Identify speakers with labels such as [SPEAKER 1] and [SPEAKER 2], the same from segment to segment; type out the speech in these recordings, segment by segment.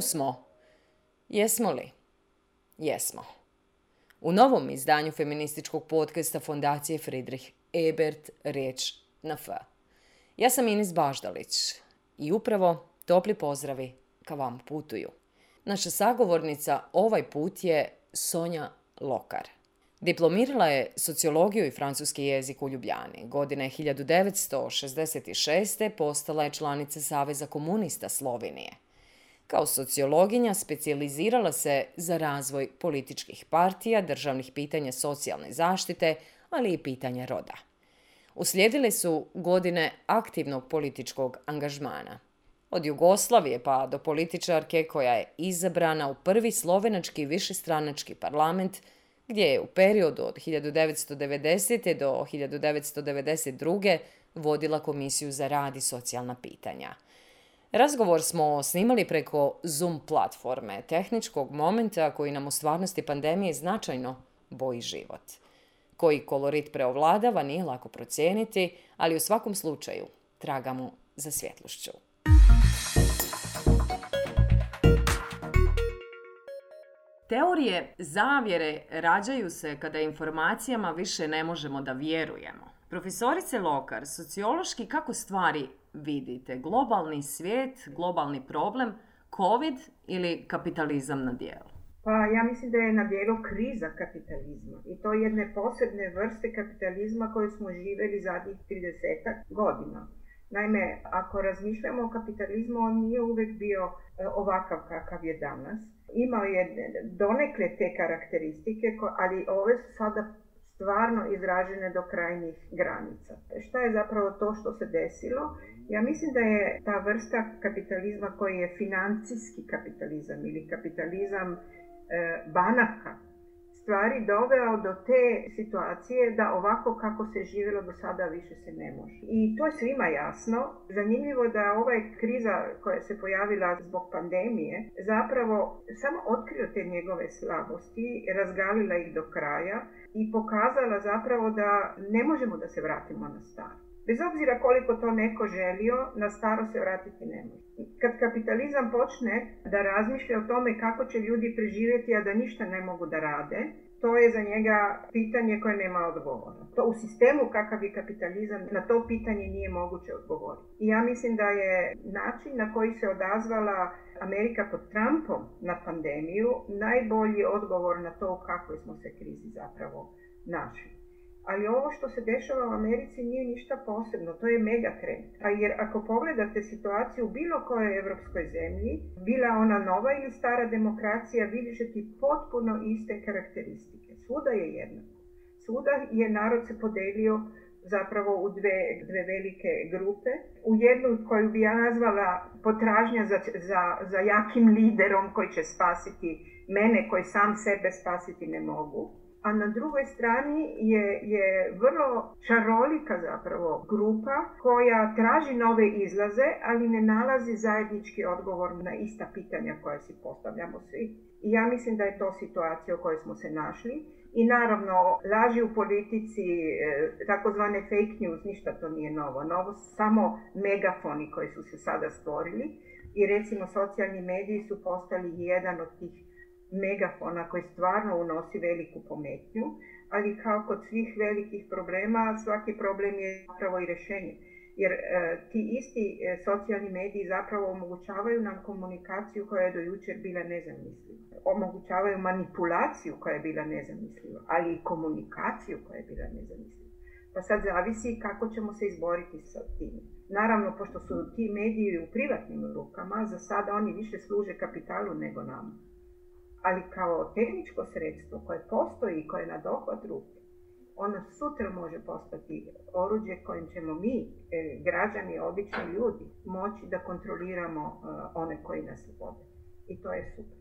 [SPEAKER 1] smo. Jesmo li? Jesmo. U novom izdanju feminističkog podcasta Fondacije Friedrich Ebert Riječ na F. Ja sam Ines Baždalić i upravo topli pozdravi ka vam putuju. Naša sagovornica ovaj put je Sonja Lokar. Diplomirala je sociologiju i francuski jezik u Ljubljani. Godine 1966. postala je članica Saveza komunista Slovenije – kao sociologinja specijalizirala se za razvoj političkih partija, državnih pitanja socijalne zaštite, ali i pitanja roda. Uslijedile su godine aktivnog političkog angažmana. Od Jugoslavije pa do političarke koja je izabrana u prvi slovenački višestranački parlament gdje je u periodu od 1990. do 1992. vodila Komisiju za rad i socijalna pitanja. Razgovor smo snimali preko Zoom platforme, tehničkog momenta koji nam u stvarnosti pandemije značajno boji život. Koji kolorit preovladava nije lako procijeniti, ali u svakom slučaju traga mu za svjetlošću. Teorije zavjere rađaju se kada informacijama više ne možemo da vjerujemo. Profesorice Lokar, sociološki kako stvari vidite globalni svijet, globalni problem, COVID ili kapitalizam na dijelu?
[SPEAKER 2] Pa ja mislim da je na dijelu kriza kapitalizma i to jedne posebne vrste kapitalizma koje smo živjeli zadnjih 30 godina. Naime, ako razmišljamo o kapitalizmu, on nije uvijek bio e, ovakav kakav je danas. Imao je donekle te karakteristike, ali ove su sada stvarno izražene do krajnjih granica. Šta je zapravo to što se desilo? Ja mislim da je ta vrsta kapitalizma koji je financijski kapitalizam ili kapitalizam e, banaka stvari doveo do te situacije da ovako kako se živjelo do sada više se ne može. I to je svima jasno. Zanimljivo da ova kriza koja se pojavila zbog pandemije zapravo samo otkrio te njegove slabosti, razgalila ih do kraja i pokazala zapravo da ne možemo da se vratimo na staro. Bez obzira koliko to neko želio, na staro se vratiti ne može. Kad kapitalizam počne da razmišlja o tome kako će ljudi preživjeti, a da ništa ne mogu da rade, to je za njega pitanje koje nema odgovora. To u sistemu kakav je kapitalizam, na to pitanje nije moguće odgovoriti. I ja mislim da je način na koji se odazvala Amerika pod Trumpom na pandemiju najbolji odgovor na to u smo se krizi zapravo našli ali ovo što se dešava u Americi nije ništa posebno, to je megatrend. A pa jer ako pogledate situaciju u bilo kojoj evropskoj zemlji, bila ona nova ili stara demokracija, vidjet potpuno iste karakteristike. Svuda je jednako. Svuda je narod se podelio zapravo u dve, dve velike grupe. U jednu koju bi ja nazvala potražnja za, za, za jakim liderom koji će spasiti mene, koji sam sebe spasiti ne mogu a na drugoj strani je, je vrlo čarolika zapravo grupa koja traži nove izlaze, ali ne nalazi zajednički odgovor na ista pitanja koja si postavljamo svi. I ja mislim da je to situacija u kojoj smo se našli. I naravno, laži u politici, e, takozvane fake news, ništa to nije novo. Novo samo megafoni koji su se sada stvorili. I recimo socijalni mediji su postali jedan od tih megafona koji stvarno unosi veliku pometnju, ali kao kod svih velikih problema, svaki problem je zapravo i rješenje. Jer e, ti isti e, socijalni mediji zapravo omogućavaju nam komunikaciju koja je do jučer bila nezamisliva. Omogućavaju manipulaciju koja je bila nezamisliva, ali i komunikaciju koja je bila nezamisliva. Pa sad zavisi kako ćemo se izboriti sa tim. Naravno, pošto su ti mediji u privatnim rukama, za sada oni više služe kapitalu nego nam ali kao tehničko sredstvo koje postoji i koje je na dohvat ruke, ona sutra može postati oruđe kojim ćemo mi, e, građani, obični ljudi, moći da kontroliramo e, one koji nas vode. I to je super.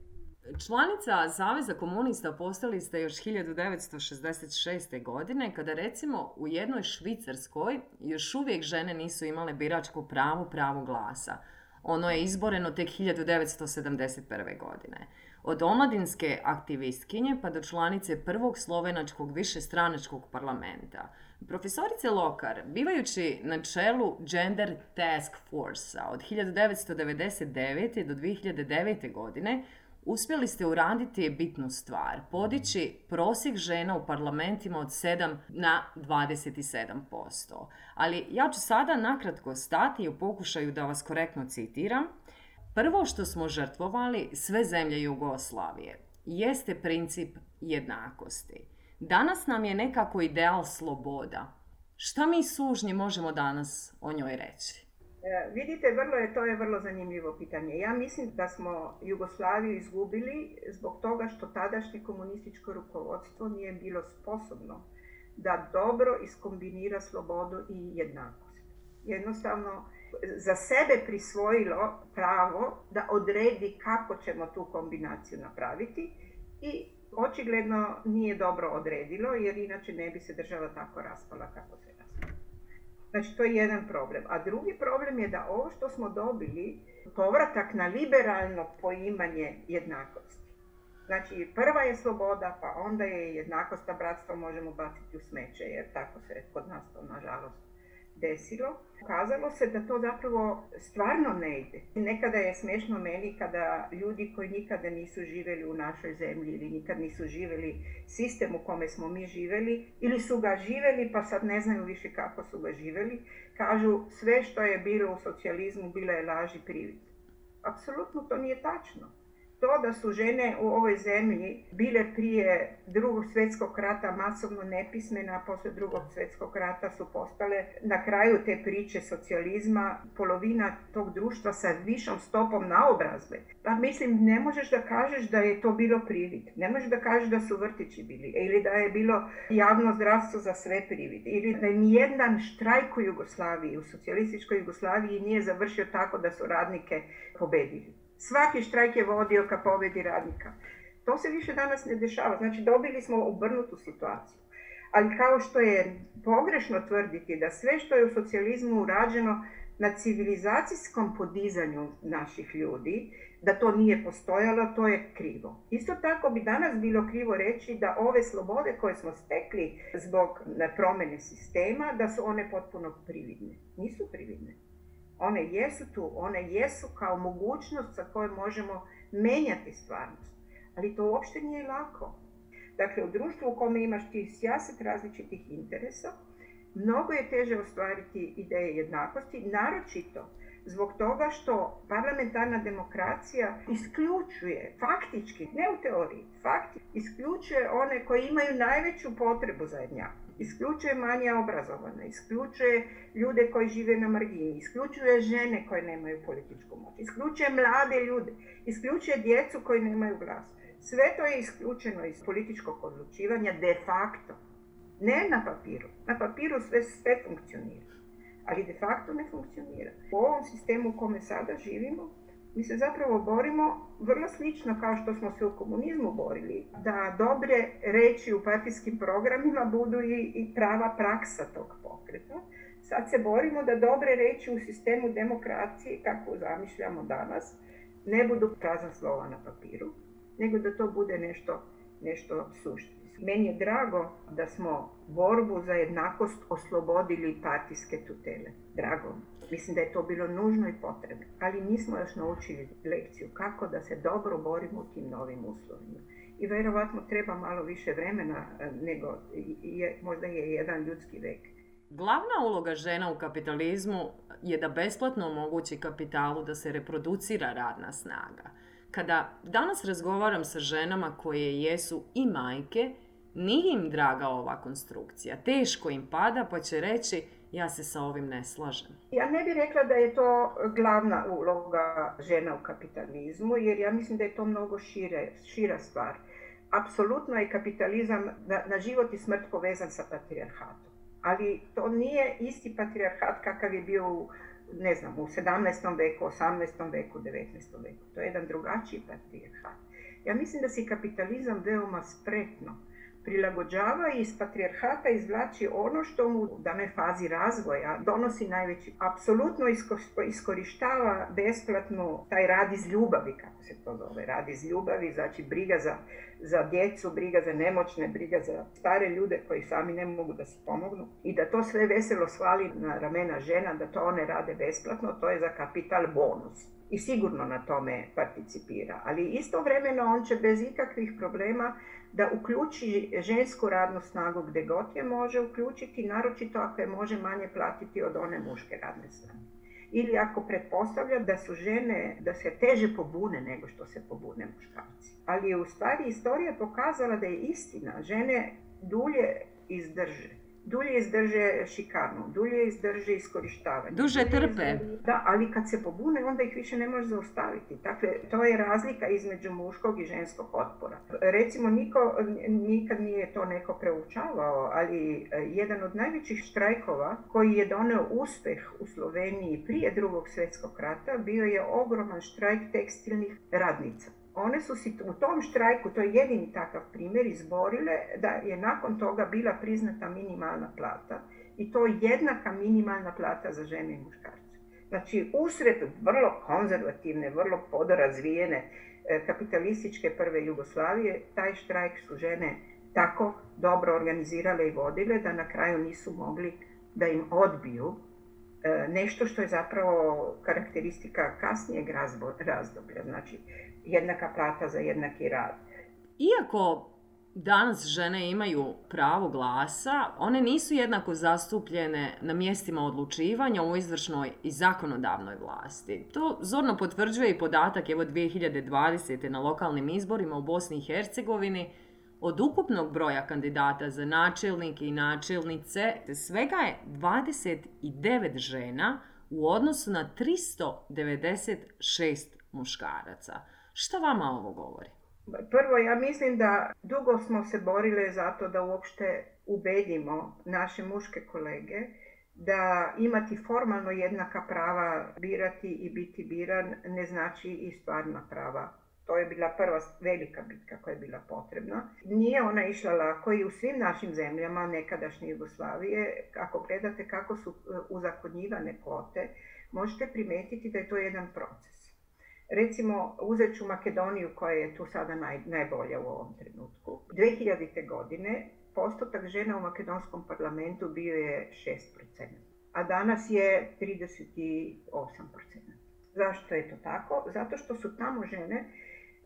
[SPEAKER 1] Članica Zaveza komunista postali ste još 1966. godine, kada recimo u jednoj Švicarskoj još uvijek žene nisu imale biračko pravo, pravo glasa. Ono je izboreno tek 1971. godine od omladinske aktivistkinje pa do članice prvog slovenačkog višestranačkog parlamenta. Profesorice Lokar, bivajući na čelu Gender Task force od 1999. do 2009. godine, uspjeli ste uraditi bitnu stvar, podići prosjek žena u parlamentima od 7 na 27%. Ali ja ću sada nakratko stati u pokušaju da vas korektno citiram, Prvo što smo žrtvovali sve zemlje Jugoslavije jeste princip jednakosti. Danas nam je nekako ideal sloboda. Šta mi sužnji možemo danas o njoj reći?
[SPEAKER 2] E, vidite, vrlo je, to je vrlo zanimljivo pitanje. Ja mislim da smo Jugoslaviju izgubili zbog toga što tadašnje komunističko rukovodstvo nije bilo sposobno da dobro iskombinira slobodu i jednakost. Jednostavno, za sebe prisvojilo pravo da odredi kako ćemo tu kombinaciju napraviti i očigledno nije dobro odredilo jer inače ne bi se država tako raspala kako se raspala. Znači to je jedan problem. A drugi problem je da ovo što smo dobili povratak na liberalno poimanje jednakosti. Znači prva je sloboda pa onda je jednakost, a bratstvo možemo baciti u smeće jer tako se kod nas to nažalost desilo, pokazalo se da to zapravo stvarno ne ide. Nekada je smiješno meni kada ljudi koji nikada nisu živjeli u našoj zemlji ili nikad nisu živjeli sistem u kome smo mi živjeli ili su ga živjeli pa sad ne znaju više kako su ga živjeli, kažu sve što je bilo u socijalizmu bila je laži privid. Apsolutno to nije tačno. To da su žene u ovoj zemlji bile prije drugog svjetskog rata masovno nepismena, a poslije drugog svjetskog rata su postale na kraju te priče socijalizma polovina tog društva sa višom stopom naobrazbe. Pa mislim, ne možeš da kažeš da je to bilo privid. Ne možeš da kažeš da su vrtići bili ili da je bilo javno zdravstvo za sve privid. Ili da nijedan štrajk u Jugoslaviji, u socijalističkoj Jugoslaviji nije završio tako da su radnike pobedili. Svaki štrajk je vodio ka pobjedi radnika. To se više danas ne dešava. Znači dobili smo obrnutu situaciju. Ali kao što je pogrešno tvrditi da sve što je u socijalizmu urađeno na civilizacijskom podizanju naših ljudi, da to nije postojalo, to je krivo. Isto tako bi danas bilo krivo reći da ove slobode koje smo stekli zbog promjene sistema, da su one potpuno prividne. Nisu prividne. One jesu tu, one jesu kao mogućnost sa kojom možemo menjati stvarnost. Ali to uopšte nije lako. Dakle, u društvu u kome imaš ti sjaset različitih interesa, mnogo je teže ostvariti ideje jednakosti, naročito zbog toga što parlamentarna demokracija isključuje faktički, ne u teoriji, faktički isključuje one koji imaju najveću potrebu za jednakost isključuje manje obrazovane, isključuje ljude koji žive na margini, isključuje žene koje nemaju političku moć, isključuje mlade ljude, isključuje djecu koji nemaju glas. Sve to je isključeno iz političkog odlučivanja de facto. Ne na papiru. Na papiru sve, funkcionira, ali de facto ne funkcionira. U ovom sistemu u kojem sada živimo, mi se zapravo borimo vrlo slično kao što smo se u komunizmu borili, da dobre reći u partijskim programima budu i, prava praksa tog pokreta. Sad se borimo da dobre reći u sistemu demokracije, kako zamišljamo danas, ne budu prazna slova na papiru, nego da to bude nešto, nešto suštinsko. Meni je drago da smo borbu za jednakost oslobodili partijske tutele. Drago Mislim da je to bilo nužno i potrebno, ali nismo još naučili lekciju kako da se dobro borimo u tim novim uslovima. I verovatno treba malo više vremena e, nego je, možda je jedan ljudski vek.
[SPEAKER 1] Glavna uloga žena u kapitalizmu je da besplatno omogući kapitalu da se reproducira radna snaga. Kada danas razgovaram sa ženama koje jesu i majke, nije im draga ova konstrukcija. Teško im pada pa će reći ja se sa ovim ne slažem.
[SPEAKER 2] Ja ne bih rekla da je to glavna uloga žena u kapitalizmu, jer ja mislim da je to mnogo šire, šira stvar. Apsolutno je kapitalizam na, na život i smrt povezan sa patrijarhatom. Ali to nije isti patrijarhat kakav je bio u ne znam, u 17. veku, 18. veku, 19. veku. To je jedan drugačiji patrijarhat. Ja mislim da se kapitalizam veoma spretno prilagođava i iz patrijarhata izvlači ono što mu u danoj fazi razvoja donosi najveći. Apsolutno iskorištava besplatno taj rad iz ljubavi, kako se to zove, rad iz ljubavi, znači briga za, za djecu, briga za nemoćne, briga za stare ljude koji sami ne mogu da se pomognu i da to sve veselo svali na ramena žena, da to one rade besplatno, to je za kapital bonus i sigurno na tome participira. Ali istovremeno on će bez ikakvih problema da uključi žensku radnu snagu gdje god je može uključiti, naročito ako je može manje platiti od one muške radne snage. Ili ako pretpostavlja da su žene, da se teže pobune nego što se pobune muškarci. Ali je u stvari istorija pokazala da je istina, žene dulje izdrže dulje izdrže šikanu, dulje izdrže iskorištavanje.
[SPEAKER 1] Duže trpe.
[SPEAKER 2] Da, ali kad se pobune, onda ih više ne može zaustaviti. Dakle, to je razlika između muškog i ženskog otpora. Recimo, niko nikad nije to neko preučavao, ali e, jedan od najvećih štrajkova koji je doneo uspeh u Sloveniji prije drugog svjetskog rata bio je ogroman štrajk tekstilnih radnica one su si u tom štrajku, to je jedini takav primjer, izborile da je nakon toga bila priznata minimalna plata i to jednaka minimalna plata za žene i muškarce. Znači, usred vrlo konzervativne, vrlo podrazvijene e, kapitalističke prve Jugoslavije, taj štrajk su žene tako dobro organizirale i vodile da na kraju nisu mogli da im odbiju E, nešto što je zapravo karakteristika kasnijeg razdoblja, znači jednaka plata za jednaki rad.
[SPEAKER 1] Iako danas žene imaju pravo glasa, one nisu jednako zastupljene na mjestima odlučivanja u izvršnoj i zakonodavnoj vlasti. To zorno potvrđuje i podatak evo 2020. na lokalnim izborima u Bosni i Hercegovini, od ukupnog broja kandidata za načelnike i načelnice svega je 29 žena u odnosu na 396 muškaraca. Što vama ovo govori?
[SPEAKER 2] Prvo, ja mislim da dugo smo se borile za to da uopšte ubedimo naše muške kolege da imati formalno jednaka prava birati i biti biran ne znači i stvarna prava to je bila prva velika bitka koja je bila potrebna. Nije ona išla lako i u svim našim zemljama nekadašnje Jugoslavije, ako gledate kako su e, uzakonjivane kvote, možete primetiti da je to jedan proces. Recimo, uzet ću Makedoniju koja je tu sada najbolja u ovom trenutku. 2000. godine postotak žena u makedonskom parlamentu bio je 6%, a danas je 38%. Zašto je to tako? Zato što su tamo žene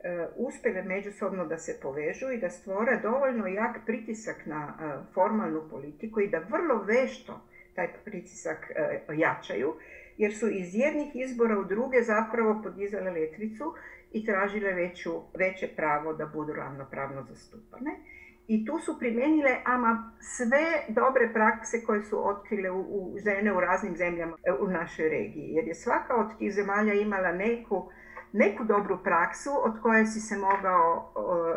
[SPEAKER 2] E, uspjele međusobno da se povežu i da stvore dovoljno jak pritisak na e, formalnu politiku i da vrlo vešto taj pritisak e, jačaju, jer su iz jednih izbora u druge zapravo podizale letvicu i tražile veću, veće pravo da budu ravnopravno zastupane. I tu su primijenile ama sve dobre prakse koje su otkrile u, u u raznim zemljama u našoj regiji. Jer je svaka od tih zemalja imala neku neku dobru praksu od koje si se mogao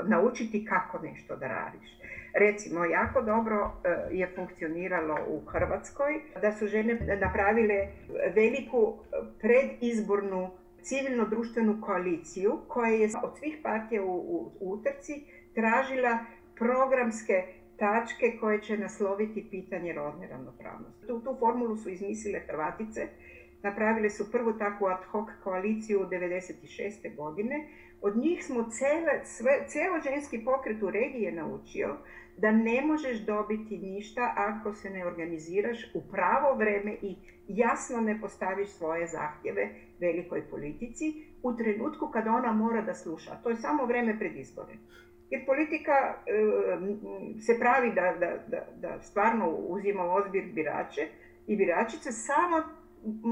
[SPEAKER 2] naučiti kako nešto da radiš. Recimo, jako dobro e, je funkcioniralo u Hrvatskoj da su žene napravile veliku predizbornu civilno-društvenu koaliciju koja je od svih partija u utrci tražila programske tačke koje će nasloviti pitanje rodne ravnopravnosti. Tu, tu formulu su izmislile Hrvatice Napravili su prvu takvu ad hoc koaliciju u godine. Od njih smo cijelo ženski pokret u regiji naučio da ne možeš dobiti ništa ako se ne organiziraš u pravo vreme i jasno ne postaviš svoje zahtjeve velikoj politici u trenutku kada ona mora da sluša. To je samo vreme pred izbore. Jer politika se pravi da, da stvarno uzima u ozbir birače i biračice samo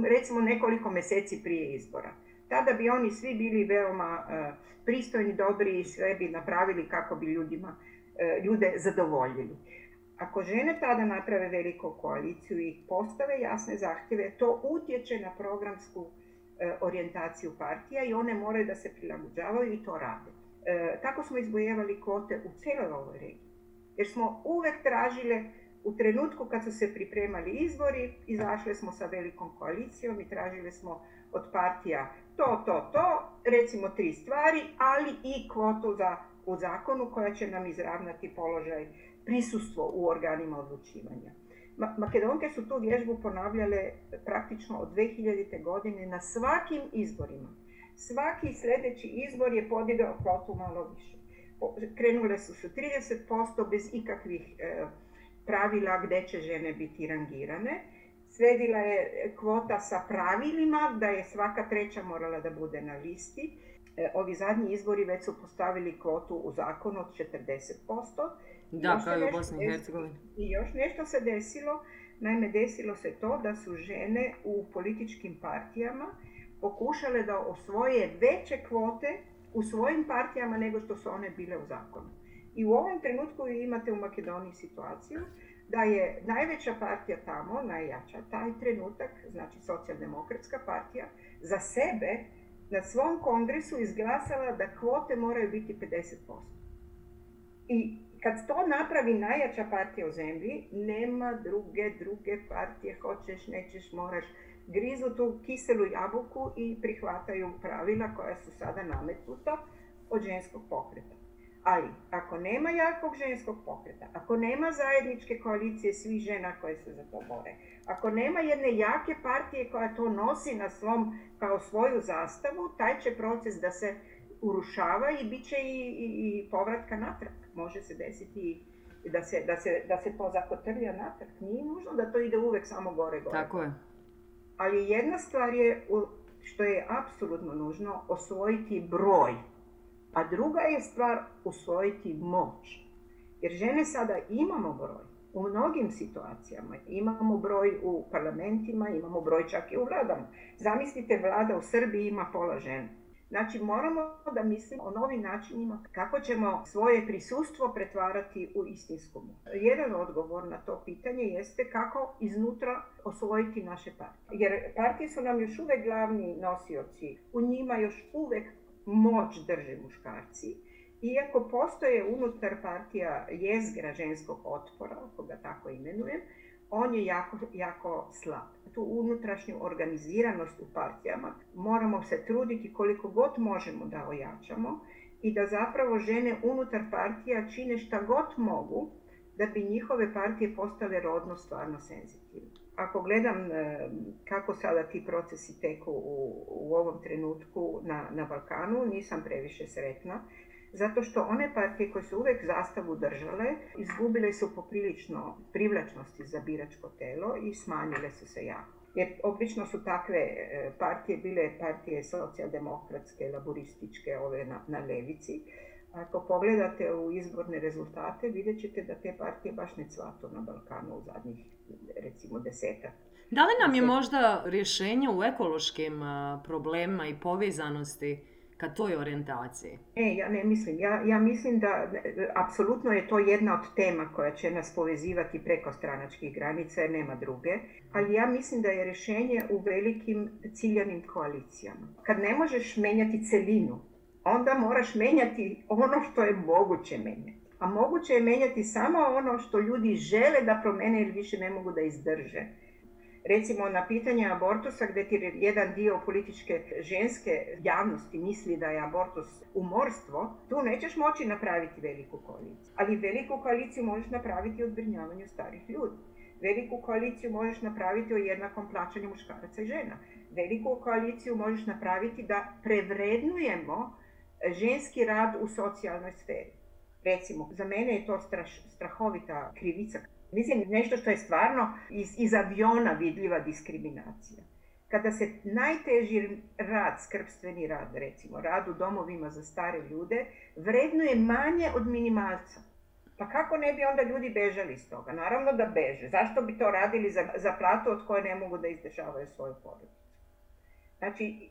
[SPEAKER 2] recimo nekoliko mjeseci prije izbora. Tada bi oni svi bili veoma e, pristojni, dobri i sve bi napravili kako bi ljudima, e, ljude zadovoljili. Ako žene tada naprave veliku koaliciju i postave jasne zahtjeve, to utječe na programsku e, orijentaciju partija i one moraju da se prilagođavaju i to rade. tako smo izbojevali kvote u cijeloj ovoj regiji. Jer smo uvek tražile u trenutku kad su se pripremali izbori, izašli smo sa velikom koalicijom i tražili smo od partija to, to, to, recimo tri stvari, ali i kvotu za, u zakonu koja će nam izravnati položaj prisustvo u organima odlučivanja. Makedonke su tu vježbu ponavljale praktično od 2000. godine na svakim izborima. Svaki sljedeći izbor je podigao kvotu malo više. Krenule su sa 30% bez ikakvih e, pravila gdje će žene biti rangirane. Sledila je kvota sa pravilima da je svaka treća morala da bude na listi. E, ovi zadnji izbori već su postavili kvotu u zakonu od 40%.
[SPEAKER 1] Da, kao i u Bosni i
[SPEAKER 2] Hercegovini. I još nešto se desilo. Naime, desilo se to da su žene u političkim partijama pokušale da osvoje veće kvote u svojim partijama nego što su one bile u zakonu. I u ovom trenutku imate u Makedoniji situaciju da je najveća partija tamo, najjača, taj trenutak, znači socijaldemokratska partija, za sebe na svom kongresu izglasala da kvote moraju biti 50%. I kad to napravi najjača partija u zemlji, nema druge, druge partije, hoćeš, nećeš, moraš, grizu tu kiselu jabuku i prihvataju pravila koja su sada nametnuta od ženskog pokreta. Ali, ako nema jakog ženskog pokreta, ako nema zajedničke koalicije svih žena koje se za to bore, ako nema jedne jake partije koja to nosi na svom, kao svoju zastavu, taj će proces da se urušava i bit će i, i, povratka natrag. Može se desiti i da se, da se, da se to zakotrlja natrag. Nije nužno da to ide uvek samo gore gore.
[SPEAKER 1] Tako je.
[SPEAKER 2] Ali jedna stvar je, što je apsolutno nužno, osvojiti broj a druga je stvar usvojiti moć. Jer žene sada imamo broj. U mnogim situacijama imamo broj u parlamentima, imamo broj čak i u vladama. Zamislite, vlada u Srbiji ima pola žene. Znači moramo da mislimo o novim načinima kako ćemo svoje prisustvo pretvarati u istinsku Jedan odgovor na to pitanje jeste kako iznutra osvojiti naše partije. Jer partije su nam još uvek glavni nosioci. U njima još uvek moć drže muškarci, iako postoje unutar partija jezgra ženskog otpora, ako ga tako imenujem, on je jako, jako slab. Tu unutrašnju organiziranost u partijama moramo se truditi koliko god možemo da ojačamo i da zapravo žene unutar partija čine šta god mogu da bi njihove partije postale rodno stvarno senzitivne ako gledam e, kako sada ti procesi teku u, ovom trenutku na, na Balkanu, nisam previše sretna. Zato što one partije koje su uvijek zastavu držale, izgubile su poprilično privlačnosti za biračko telo i smanjile su se ja. Jer obično su takve e, partije bile partije socijaldemokratske, laborističke, ove na, na levici. Ako pogledate u izborne rezultate, vidjet ćete da te partije baš ne cvatu na Balkanu u zadnjih recimo desetak.
[SPEAKER 1] Da li nam je možda rješenje u ekološkim problemima i povezanosti ka toj orijentaciji?
[SPEAKER 2] Ne, ja ne mislim. Ja, ja mislim da apsolutno je to jedna od tema koja će nas povezivati preko stranačkih granica jer nema druge. Ali ja mislim da je rješenje u velikim ciljanim koalicijama. Kad ne možeš menjati celinu, onda moraš menjati ono što je moguće menjati a moguće je menjati samo ono što ljudi žele da promene jer više ne mogu da izdrže. Recimo na pitanje abortusa gdje ti jedan dio političke ženske javnosti misli da je abortus umorstvo, tu nećeš moći napraviti veliku koaliciju. Ali veliku koaliciju možeš napraviti o zbrinjavanju starih ljudi. Veliku koaliciju možeš napraviti o jednakom plaćanju muškaraca i žena. Veliku koaliciju možeš napraviti da prevrednujemo ženski rad u socijalnoj sferi. Recimo, za mene je to straš, strahovita krivica. Mislim, nešto što je stvarno iz, iz aviona vidljiva diskriminacija. Kada se najteži rad, skrbstveni rad, recimo, rad u domovima za stare ljude, vrednuje manje od minimalca. Pa kako ne bi onda ljudi bežali iz toga? Naravno da beže. Zašto bi to radili za, za platu od koje ne mogu da izdešavaju svoju porodicu? Znači,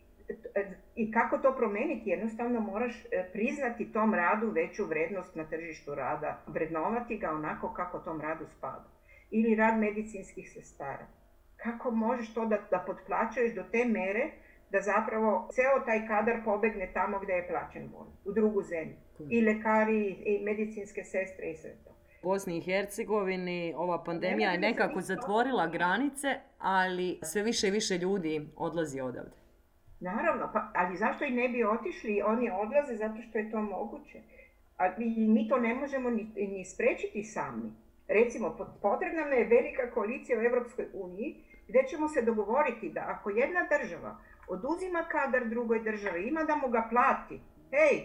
[SPEAKER 2] i kako to promijeniti? Jednostavno moraš e, priznati tom radu veću vrednost na tržištu rada, vrednovati ga onako kako tom radu spada. Ili rad medicinskih sestara. Kako možeš to da, da potplaćuješ do te mere da zapravo ceo taj kadar pobegne tamo gdje je plaćen bolj, u drugu zemlju. I lekari, i medicinske sestre i sve to.
[SPEAKER 1] Bosni i Hercegovini ova pandemija je nekako zatvorila granice, ali sve više i više ljudi odlazi odavde.
[SPEAKER 2] Naravno, pa, ali zašto i ne bi otišli? Oni odlaze zato što je to moguće. A, mi to ne možemo ni, ni sprečiti sami. Recimo, potrebna nam je velika koalicija u Europskoj uniji gdje ćemo se dogovoriti da ako jedna država oduzima kadar drugoj državi, ima da mu ga plati. Ej,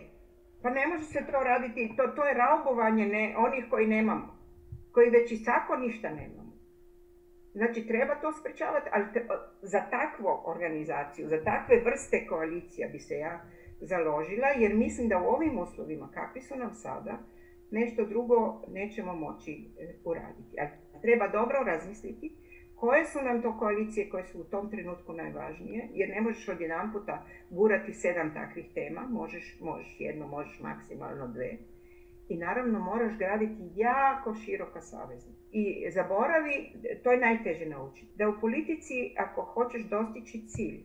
[SPEAKER 2] pa ne može se to raditi, to, to je raubovanje ne, onih koji nemamo, koji već i tako ništa nemamo. Znači, treba to sprečavati, ali za takvu organizaciju, za takve vrste koalicija bi se ja založila, jer mislim da u ovim uslovima, kakvi su nam sada, nešto drugo nećemo moći e, uraditi. Ali treba dobro razmisliti koje su nam to koalicije koje su u tom trenutku najvažnije, jer ne možeš odjedan puta gurati sedam takvih tema, možeš, možeš jedno, možeš maksimalno dve i naravno moraš graditi jako široka savezna. I zaboravi, to je najteže naučiti, da u politici ako hoćeš dostići cilj,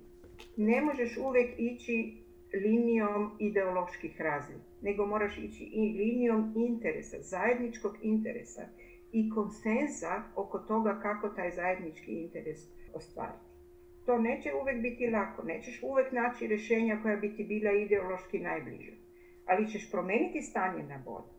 [SPEAKER 2] ne možeš uvijek ići linijom ideoloških razlika, nego moraš ići i linijom interesa, zajedničkog interesa i konsenza oko toga kako taj zajednički interes ostvariti. To neće uvijek biti lako, nećeš uvijek naći rješenja koja bi ti bila ideološki najbliža ali ćeš promijeniti stanje na bolje.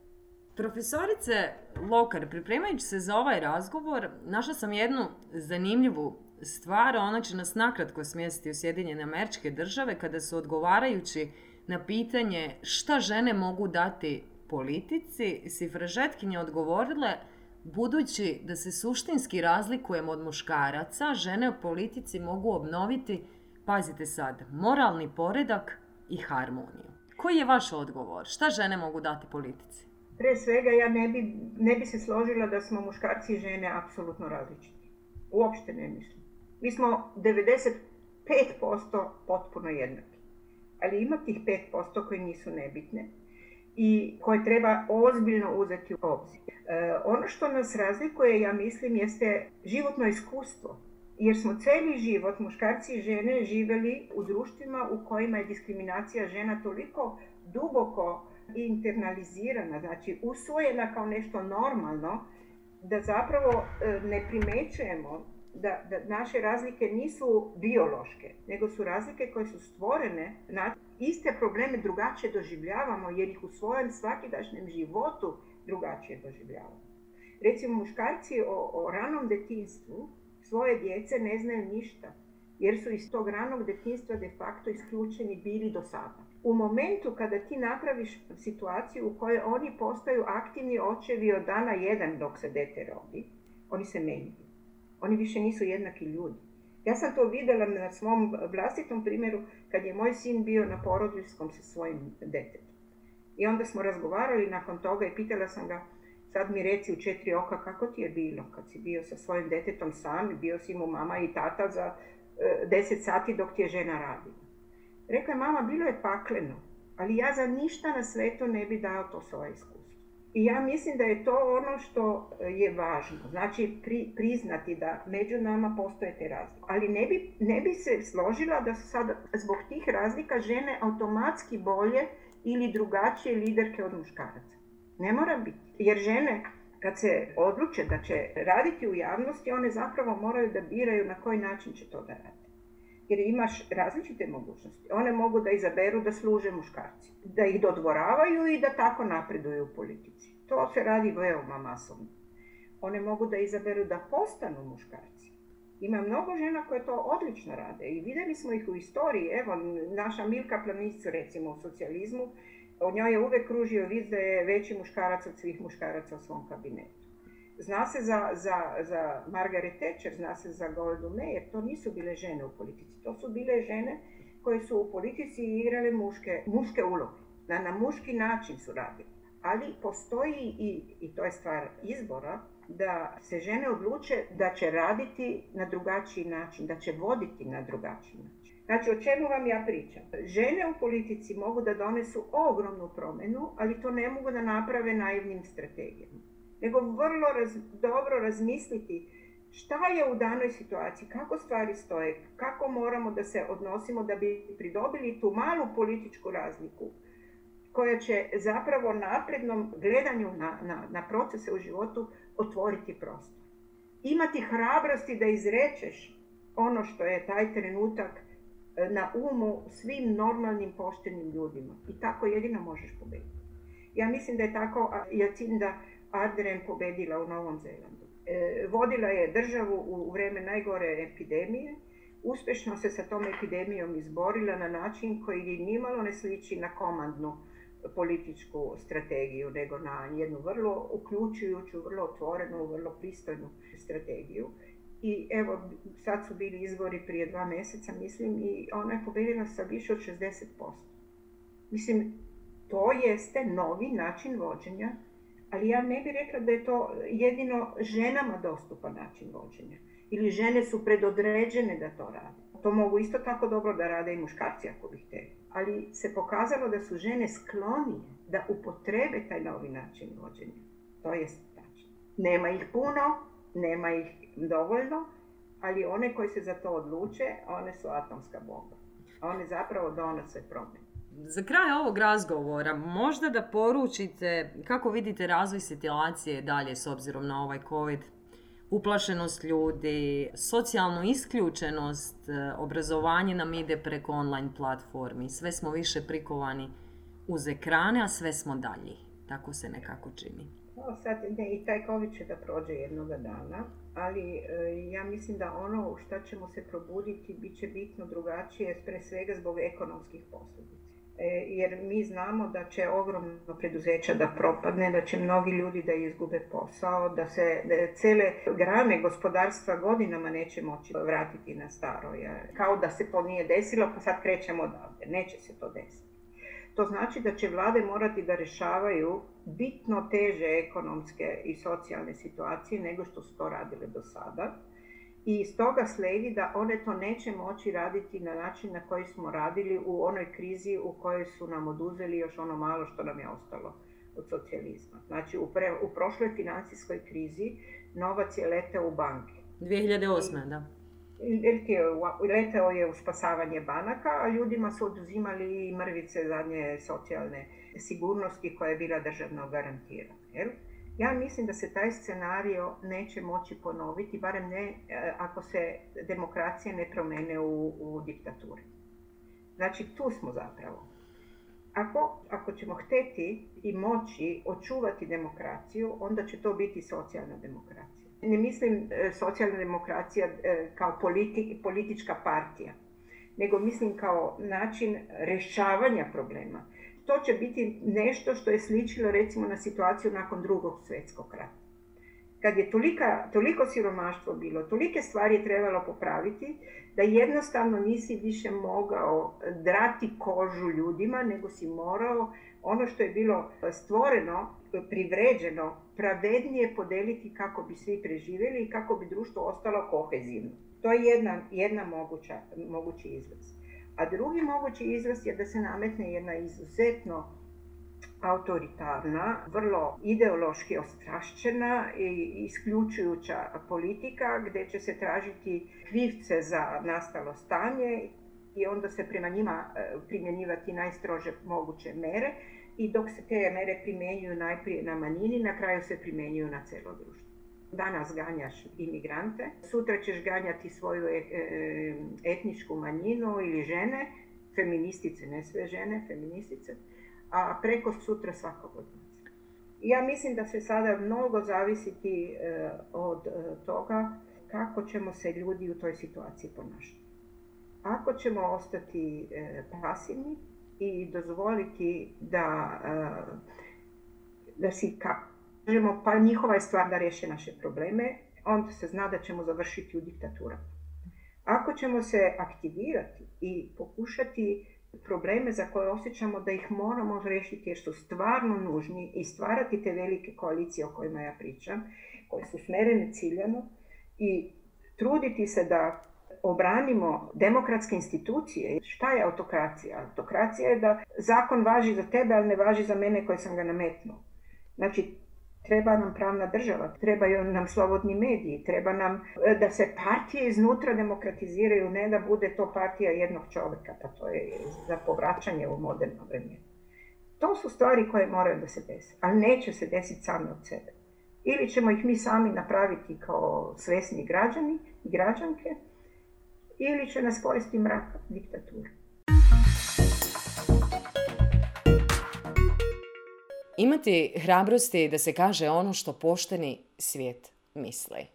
[SPEAKER 1] Profesorice Lokar, pripremajući se za ovaj razgovor, našla sam jednu zanimljivu stvar, ona će nas nakratko smjestiti u Sjedinjene američke države kada su odgovarajući na pitanje šta žene mogu dati politici, fražetkinje odgovorile budući da se suštinski razlikujemo od muškaraca, žene u politici mogu obnoviti, pazite sad, moralni poredak i harmoniju. Koji je vaš odgovor? Šta žene mogu dati politici?
[SPEAKER 2] Pre svega ja ne bi, ne bi se složila da smo muškarci i žene apsolutno različiti. Uopšte ne mislim. Mi smo 95% potpuno jednaki. Ali ima tih 5% koje nisu nebitne i koje treba ozbiljno uzeti u obzir. E, ono što nas razlikuje, ja mislim, jeste životno iskustvo jer smo cijeli život, muškarci i žene, živjeli u društvima u kojima je diskriminacija žena toliko duboko internalizirana, znači usvojena kao nešto normalno, da zapravo e, ne primećujemo da, da naše razlike nisu biološke, nego su razlike koje su stvorene, na iste probleme drugačije doživljavamo jer ih u svojem svakidašnjem životu drugačije doživljavamo. Recimo muškarci o, o ranom detinstvu svoje djece ne znaju ništa, jer su iz tog ranog djetinjstva de facto isključeni bili do sada. U momentu kada ti napraviš situaciju u kojoj oni postaju aktivni očevi od dana jedan dok se dete rodi, oni se menjaju. Oni više nisu jednaki ljudi. Ja sam to vidjela na svom vlastitom primjeru kad je moj sin bio na porodiljskom sa svojim detetom. I onda smo razgovarali nakon toga i pitala sam ga sad mi reci u četiri oka kako ti je bilo kad si bio sa svojim detetom sam i bio si mu mama i tata za e, deset sati dok ti je žena radila. Rekla je mama, bilo je pakleno, ali ja za ništa na svetu ne bi dao to svoje iskustvo. I ja mislim da je to ono što e, je važno, znači priznati da među nama postoje te razlike. Ali ne bi, ne bi se složila da su sad zbog tih razlika žene automatski bolje ili drugačije liderke od muškaraca. Ne mora biti. Jer žene kad se odluče da će raditi u javnosti, one zapravo moraju da biraju na koji način će to da rade. Jer imaš različite mogućnosti. One mogu da izaberu da služe muškarci, da ih dodvoravaju i da tako napreduju u politici. To se radi veoma masovno. One mogu da izaberu da postanu muškarci. Ima mnogo žena koje to odlično rade i vidjeli smo ih u istoriji. Evo, naša Milka Planicu, recimo u socijalizmu o njoj je uvek kružio vid da je veći muškarac od svih muškaraca u svom kabinetu. Zna se za, za, za Margaret Thatcher, zna se za Goldu Meir, to nisu bile žene u politici. To su bile žene koje su u politici igrale muške, muške uloge. Na, na muški način su radile. Ali postoji i, i to je stvar izbora, da se žene odluče da će raditi na drugačiji način, da će voditi na drugačiji način. Znači, o čemu vam ja pričam? Žene u politici mogu da donesu ogromnu promjenu, ali to ne mogu da naprave naivnim strategijama. Nego vrlo dobro razmisliti šta je u danoj situaciji, kako stvari stoje, kako moramo da se odnosimo da bi pridobili tu malu političku razliku koja će zapravo naprednom gledanju na, na, na procese u životu otvoriti prostor. Imati hrabrosti da izrečeš ono što je taj trenutak E, na umu svim normalnim poštenim ljudima i tako jedino možeš pobediti. Ja mislim da je tako Jacinda Ardern pobedila u Novom Zelandu. E, vodila je državu u vreme najgore epidemije, uspješno se sa tom epidemijom izborila na način koji nimalo ne sliči na komandnu političku strategiju, nego na jednu vrlo uključujuću, vrlo otvorenu, vrlo pristojnu strategiju i evo sad su bili izbori prije dva mjeseca mislim i ona je pobedila sa više od 60%. Mislim, to jeste novi način vođenja, ali ja ne bih rekla da je to jedino ženama dostupan način vođenja. Ili žene su predodređene da to rade. To mogu isto tako dobro da rade i muškarci ako bi htjeli. Ali se pokazalo da su žene sklonije da upotrebe taj novi način vođenja. To je način. Nema ih puno, nema ih dovoljno, ali one koji se za to odluče, one su atomska bomba. One zapravo donose promjene.
[SPEAKER 1] Za kraj ovog razgovora, možda da poručite kako vidite razvoj situacije dalje s obzirom na ovaj COVID, uplašenost ljudi, socijalnu isključenost, e, obrazovanje nam ide preko online platformi, sve smo više prikovani uz ekrane, a sve smo dalji. Tako se nekako čini
[SPEAKER 2] sad ne, i taj COVID će da prođe jednoga dana, ali e, ja mislim da ono u šta ćemo se probuditi bit će bitno drugačije, pre svega zbog ekonomskih posljedica. E, jer mi znamo da će ogromno preduzeća da propadne, da će mnogi ljudi da izgube posao, da se cele grane gospodarstva godinama neće moći vratiti na staro. Kao da se to nije desilo, pa sad krećemo odavde. Neće se to desiti. To znači da će vlade morati da rješavaju bitno teže ekonomske i socijalne situacije nego što su to radile do sada. I iz toga sledi da one to neće moći raditi na način na koji smo radili u onoj krizi u kojoj su nam oduzeli još ono malo što nam je ostalo od socijalizma. Znači u, u prošloj financijskoj krizi novac je letao u banke.
[SPEAKER 1] 2008. I, da. El
[SPEAKER 2] je u spasavanje banaka, a ljudima su oduzimali i mrvice zadnje socijalne sigurnosti koja je bila državno garantirana. Jel? Ja mislim da se taj scenario neće moći ponoviti, barem ne e, ako se demokracije ne promene u, u diktaturi. Znači tu smo zapravo. Ako, ako ćemo htjeti i moći očuvati demokraciju, onda će to biti socijalna demokracija ne mislim e, socijalna demokracija e, kao politička partija, nego mislim kao način rešavanja problema. To će biti nešto što je sličilo recimo na situaciju nakon drugog svjetskog rata. Kad je tolika, toliko siromaštvo bilo, tolike stvari je trebalo popraviti, da jednostavno nisi više mogao drati kožu ljudima, nego si morao ono što je bilo e, stvoreno, e, privređeno, pravednije podeliti kako bi svi preživjeli i kako bi društvo ostalo kohezivno. To je jedna, jedna moguća, mogući izraz. A drugi mogući izraz je da se nametne jedna izuzetno autoritarna, vrlo ideološki ostrašćena i isključujuća politika gdje će se tražiti krivce za nastalo stanje i onda se prema njima e, primjenjivati najstrože moguće mere i dok se te mere primjenjuju najprije na manjini, na kraju se primjenjuju na celo društvo. Danas ganjaš imigrante, sutra ćeš ganjati svoju e, e, etničku manjinu ili žene, feministice, ne sve žene, feministice, a preko sutra svakog od Ja mislim da se sada mnogo zavisiti od toga kako ćemo se ljudi u toj situaciji ponašati. Ako ćemo ostati e, pasivni i dozvoliti da, e, da si kažemo pa njihova je stvar da riješe naše probleme, onda se zna da ćemo završiti u diktaturu. Ako ćemo se aktivirati i pokušati probleme za koje osjećamo da ih moramo riješiti jer su stvarno nužni i stvarati te velike koalicije o kojima ja pričam, koje su smerene ciljano i truditi se da obranimo demokratske institucije. Šta je autokracija? Autokracija je da zakon važi za tebe, ali ne važi za mene koje sam ga nametnuo. Znači, treba nam pravna država, trebaju nam slobodni mediji, treba nam e, da se partije iznutra demokratiziraju, ne da bude to partija jednog čovjeka, pa to je za povraćanje u moderno vrijeme To su stvari koje moraju da se desi, ali neće se desiti same od sebe. Ili ćemo ih mi sami napraviti kao svesni građani i građanke, ili će nas pojesti mrak diktature.
[SPEAKER 1] Imati hrabrosti da se kaže ono što pošteni svijet misli.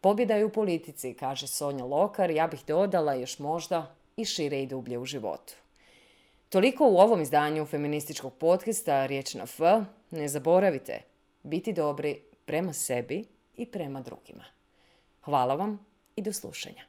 [SPEAKER 1] Pobjeda je u politici, kaže Sonja Lokar, ja bih dodala još možda i šire i dublje u životu. Toliko u ovom izdanju feminističkog podcasta Riječ na F. Ne zaboravite biti dobri prema sebi i prema drugima. Hvala vam i do slušanja.